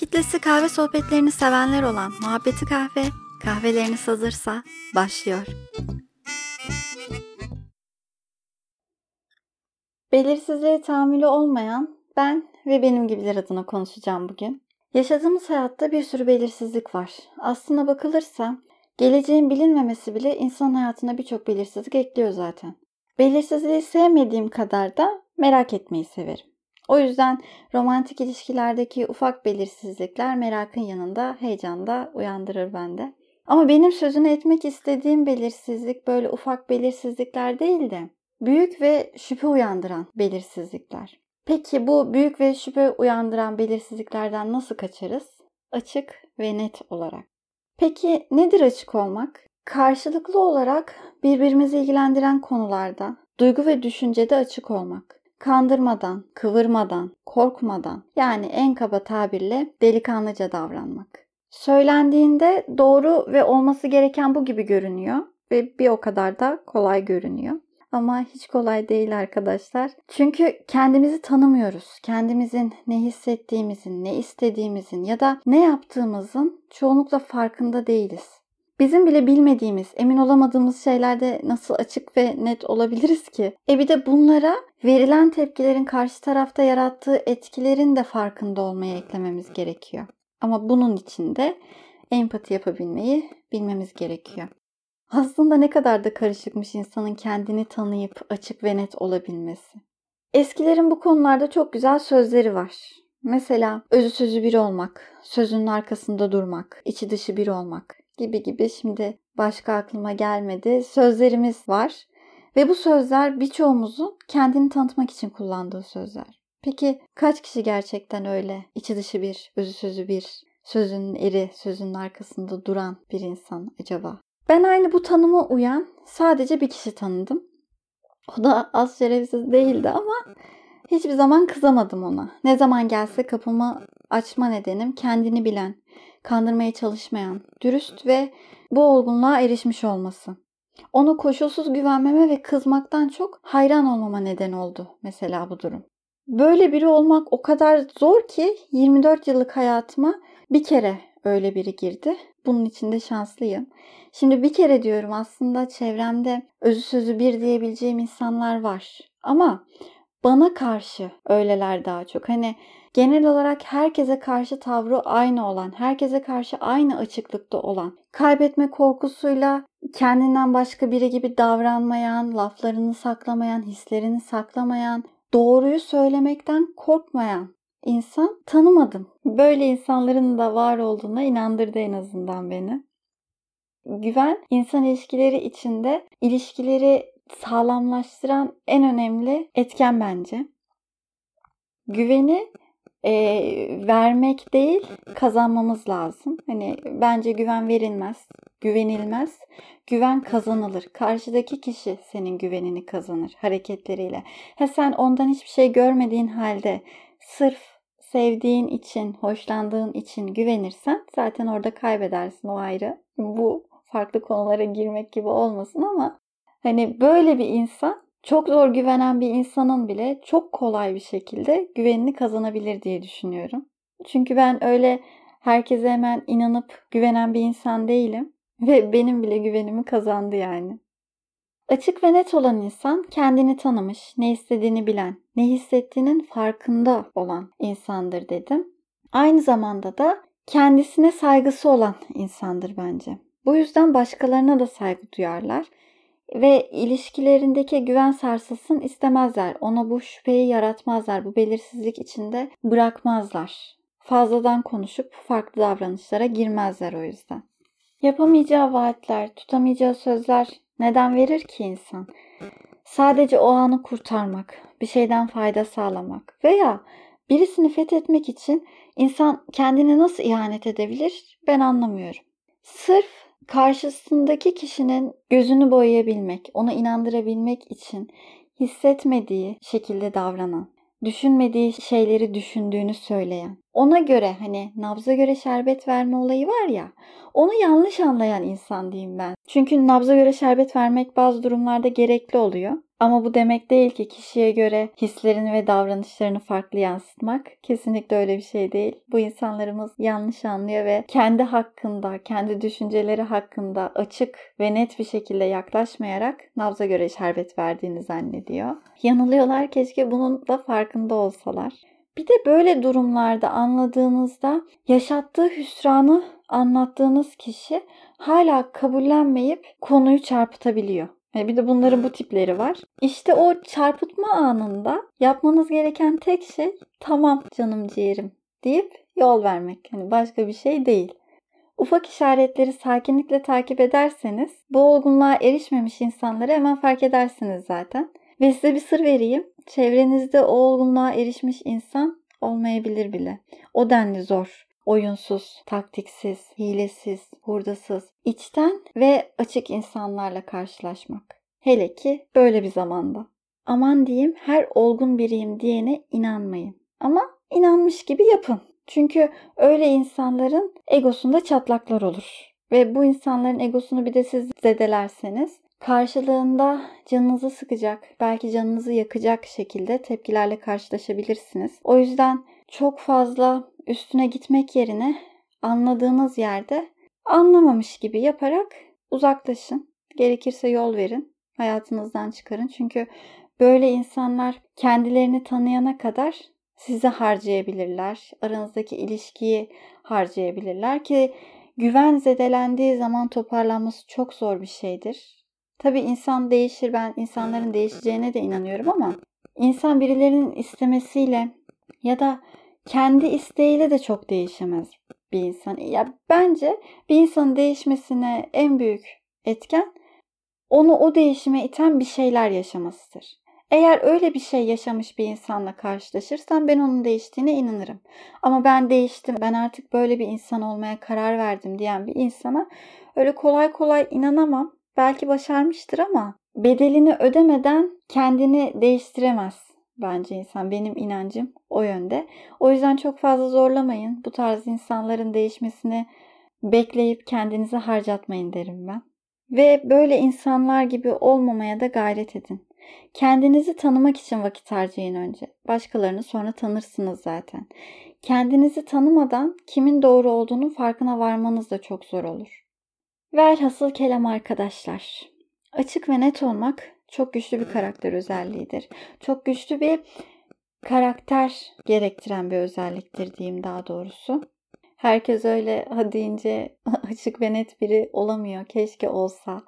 Kitlesi kahve sohbetlerini sevenler olan Muhabbeti Kahve, kahveleriniz hazırsa başlıyor. Belirsizliğe tahammülü olmayan ben ve benim gibiler adına konuşacağım bugün. Yaşadığımız hayatta bir sürü belirsizlik var. Aslına bakılırsa geleceğin bilinmemesi bile insan hayatına birçok belirsizlik ekliyor zaten. Belirsizliği sevmediğim kadar da merak etmeyi severim. O yüzden romantik ilişkilerdeki ufak belirsizlikler merakın yanında heyecan da uyandırır bende. Ama benim sözünü etmek istediğim belirsizlik böyle ufak belirsizlikler değil de büyük ve şüphe uyandıran belirsizlikler. Peki bu büyük ve şüphe uyandıran belirsizliklerden nasıl kaçarız? Açık ve net olarak. Peki nedir açık olmak? Karşılıklı olarak birbirimizi ilgilendiren konularda duygu ve düşüncede açık olmak kandırmadan, kıvırmadan, korkmadan yani en kaba tabirle delikanlıca davranmak. Söylendiğinde doğru ve olması gereken bu gibi görünüyor ve bir o kadar da kolay görünüyor. Ama hiç kolay değil arkadaşlar. Çünkü kendimizi tanımıyoruz. Kendimizin ne hissettiğimizin, ne istediğimizin ya da ne yaptığımızın çoğunlukla farkında değiliz. Bizim bile bilmediğimiz, emin olamadığımız şeylerde nasıl açık ve net olabiliriz ki? E bir de bunlara verilen tepkilerin karşı tarafta yarattığı etkilerin de farkında olmaya eklememiz gerekiyor. Ama bunun için de empati yapabilmeyi bilmemiz gerekiyor. Aslında ne kadar da karışıkmış insanın kendini tanıyıp açık ve net olabilmesi. Eskilerin bu konularda çok güzel sözleri var. Mesela özü sözü bir olmak, sözünün arkasında durmak, içi dışı bir olmak, gibi gibi şimdi başka aklıma gelmedi. Sözlerimiz var ve bu sözler birçoğumuzun kendini tanıtmak için kullandığı sözler. Peki kaç kişi gerçekten öyle içi dışı bir, özü sözü bir, sözünün eri, sözünün arkasında duran bir insan acaba? Ben aynı bu tanıma uyan sadece bir kişi tanıdım. O da az şerefsiz değildi ama hiçbir zaman kızamadım ona. Ne zaman gelse kapımı açma nedenim kendini bilen, kandırmaya çalışmayan, dürüst ve bu olgunluğa erişmiş olması. Ona koşulsuz güvenmeme ve kızmaktan çok hayran olmama neden oldu mesela bu durum. Böyle biri olmak o kadar zor ki 24 yıllık hayatıma bir kere öyle biri girdi. Bunun için de şanslıyım. Şimdi bir kere diyorum aslında çevremde özü sözü bir diyebileceğim insanlar var. Ama bana karşı öyleler daha çok. Hani genel olarak herkese karşı tavrı aynı olan, herkese karşı aynı açıklıkta olan, kaybetme korkusuyla kendinden başka biri gibi davranmayan, laflarını saklamayan, hislerini saklamayan, doğruyu söylemekten korkmayan insan tanımadım. Böyle insanların da var olduğuna inandırdı en azından beni. Güven insan ilişkileri içinde ilişkileri sağlamlaştıran en önemli etken bence. Güveni e, vermek değil kazanmamız lazım. Hani bence güven verilmez, güvenilmez. Güven kazanılır. Karşıdaki kişi senin güvenini kazanır hareketleriyle. Ha sen ondan hiçbir şey görmediğin halde sırf sevdiğin için, hoşlandığın için güvenirsen zaten orada kaybedersin o ayrı. Bu farklı konulara girmek gibi olmasın ama hani böyle bir insan çok zor güvenen bir insanın bile çok kolay bir şekilde güvenini kazanabilir diye düşünüyorum. Çünkü ben öyle herkese hemen inanıp güvenen bir insan değilim ve benim bile güvenimi kazandı yani. Açık ve net olan insan kendini tanımış, ne istediğini bilen, ne hissettiğinin farkında olan insandır dedim. Aynı zamanda da kendisine saygısı olan insandır bence. Bu yüzden başkalarına da saygı duyarlar ve ilişkilerindeki güven sarsılsın istemezler. Ona bu şüpheyi yaratmazlar. Bu belirsizlik içinde bırakmazlar. Fazladan konuşup farklı davranışlara girmezler o yüzden. Yapamayacağı vaatler, tutamayacağı sözler neden verir ki insan? Sadece o anı kurtarmak, bir şeyden fayda sağlamak veya birisini fethetmek için insan kendine nasıl ihanet edebilir ben anlamıyorum. Sırf karşısındaki kişinin gözünü boyayabilmek, ona inandırabilmek için hissetmediği şekilde davranan, düşünmediği şeyleri düşündüğünü söyleyen, ona göre hani nabza göre şerbet verme olayı var ya, onu yanlış anlayan insan diyeyim ben. Çünkü nabza göre şerbet vermek bazı durumlarda gerekli oluyor. Ama bu demek değil ki kişiye göre hislerini ve davranışlarını farklı yansıtmak. Kesinlikle öyle bir şey değil. Bu insanlarımız yanlış anlıyor ve kendi hakkında, kendi düşünceleri hakkında açık ve net bir şekilde yaklaşmayarak nabza göre şerbet verdiğini zannediyor. Yanılıyorlar keşke bunun da farkında olsalar. Bir de böyle durumlarda anladığınızda yaşattığı hüsranı anlattığınız kişi hala kabullenmeyip konuyu çarpıtabiliyor. E, bir de bunların bu tipleri var. İşte o çarpıtma anında yapmanız gereken tek şey tamam canım ciğerim deyip yol vermek. Hani başka bir şey değil. Ufak işaretleri sakinlikle takip ederseniz bu olgunluğa erişmemiş insanları hemen fark edersiniz zaten. Ve size bir sır vereyim. Çevrenizde o olgunluğa erişmiş insan olmayabilir bile. O denli zor oyunsuz, taktiksiz, hilesiz, hurdasız, içten ve açık insanlarla karşılaşmak. Hele ki böyle bir zamanda. Aman diyeyim her olgun biriyim diyene inanmayın. Ama inanmış gibi yapın. Çünkü öyle insanların egosunda çatlaklar olur. Ve bu insanların egosunu bir de siz zedelerseniz karşılığında canınızı sıkacak, belki canınızı yakacak şekilde tepkilerle karşılaşabilirsiniz. O yüzden çok fazla üstüne gitmek yerine anladığınız yerde anlamamış gibi yaparak uzaklaşın. Gerekirse yol verin. Hayatınızdan çıkarın. Çünkü böyle insanlar kendilerini tanıyana kadar sizi harcayabilirler. Aranızdaki ilişkiyi harcayabilirler ki güven zedelendiği zaman toparlanması çok zor bir şeydir. Tabii insan değişir. Ben insanların değişeceğine de inanıyorum ama insan birilerinin istemesiyle ya da kendi isteğiyle de çok değişemez bir insan. Ya bence bir insanın değişmesine en büyük etken onu o değişime iten bir şeyler yaşamasıdır. Eğer öyle bir şey yaşamış bir insanla karşılaşırsam ben onun değiştiğine inanırım. Ama ben değiştim, ben artık böyle bir insan olmaya karar verdim diyen bir insana öyle kolay kolay inanamam. Belki başarmıştır ama bedelini ödemeden kendini değiştiremez bence insan. Benim inancım o yönde. O yüzden çok fazla zorlamayın. Bu tarz insanların değişmesini bekleyip kendinizi harcatmayın derim ben. Ve böyle insanlar gibi olmamaya da gayret edin. Kendinizi tanımak için vakit harcayın önce. Başkalarını sonra tanırsınız zaten. Kendinizi tanımadan kimin doğru olduğunun farkına varmanız da çok zor olur. Velhasıl kelam arkadaşlar. Açık ve net olmak çok güçlü bir karakter özelliğidir. Çok güçlü bir karakter gerektiren bir özelliktir diyeyim daha doğrusu. Herkes öyle ha deyince açık ve net biri olamıyor. Keşke olsa.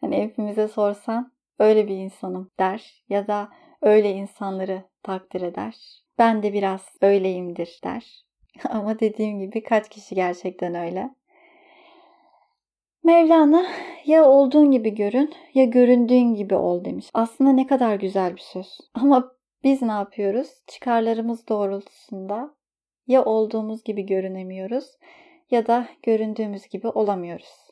Hani hepimize sorsan öyle bir insanım der ya da öyle insanları takdir eder. Ben de biraz öyleyimdir der. Ama dediğim gibi kaç kişi gerçekten öyle. Mevlana ya olduğun gibi görün ya göründüğün gibi ol demiş. Aslında ne kadar güzel bir söz. Ama biz ne yapıyoruz? Çıkarlarımız doğrultusunda ya olduğumuz gibi görünemiyoruz ya da göründüğümüz gibi olamıyoruz.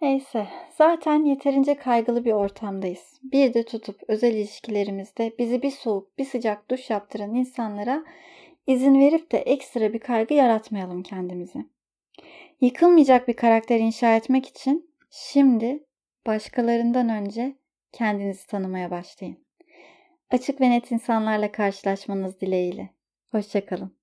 Neyse, zaten yeterince kaygılı bir ortamdayız. Bir de tutup özel ilişkilerimizde bizi bir soğuk, bir sıcak duş yaptıran insanlara izin verip de ekstra bir kaygı yaratmayalım kendimize. Yıkılmayacak bir karakter inşa etmek için şimdi başkalarından önce kendinizi tanımaya başlayın. Açık ve net insanlarla karşılaşmanız dileğiyle. Hoşçakalın.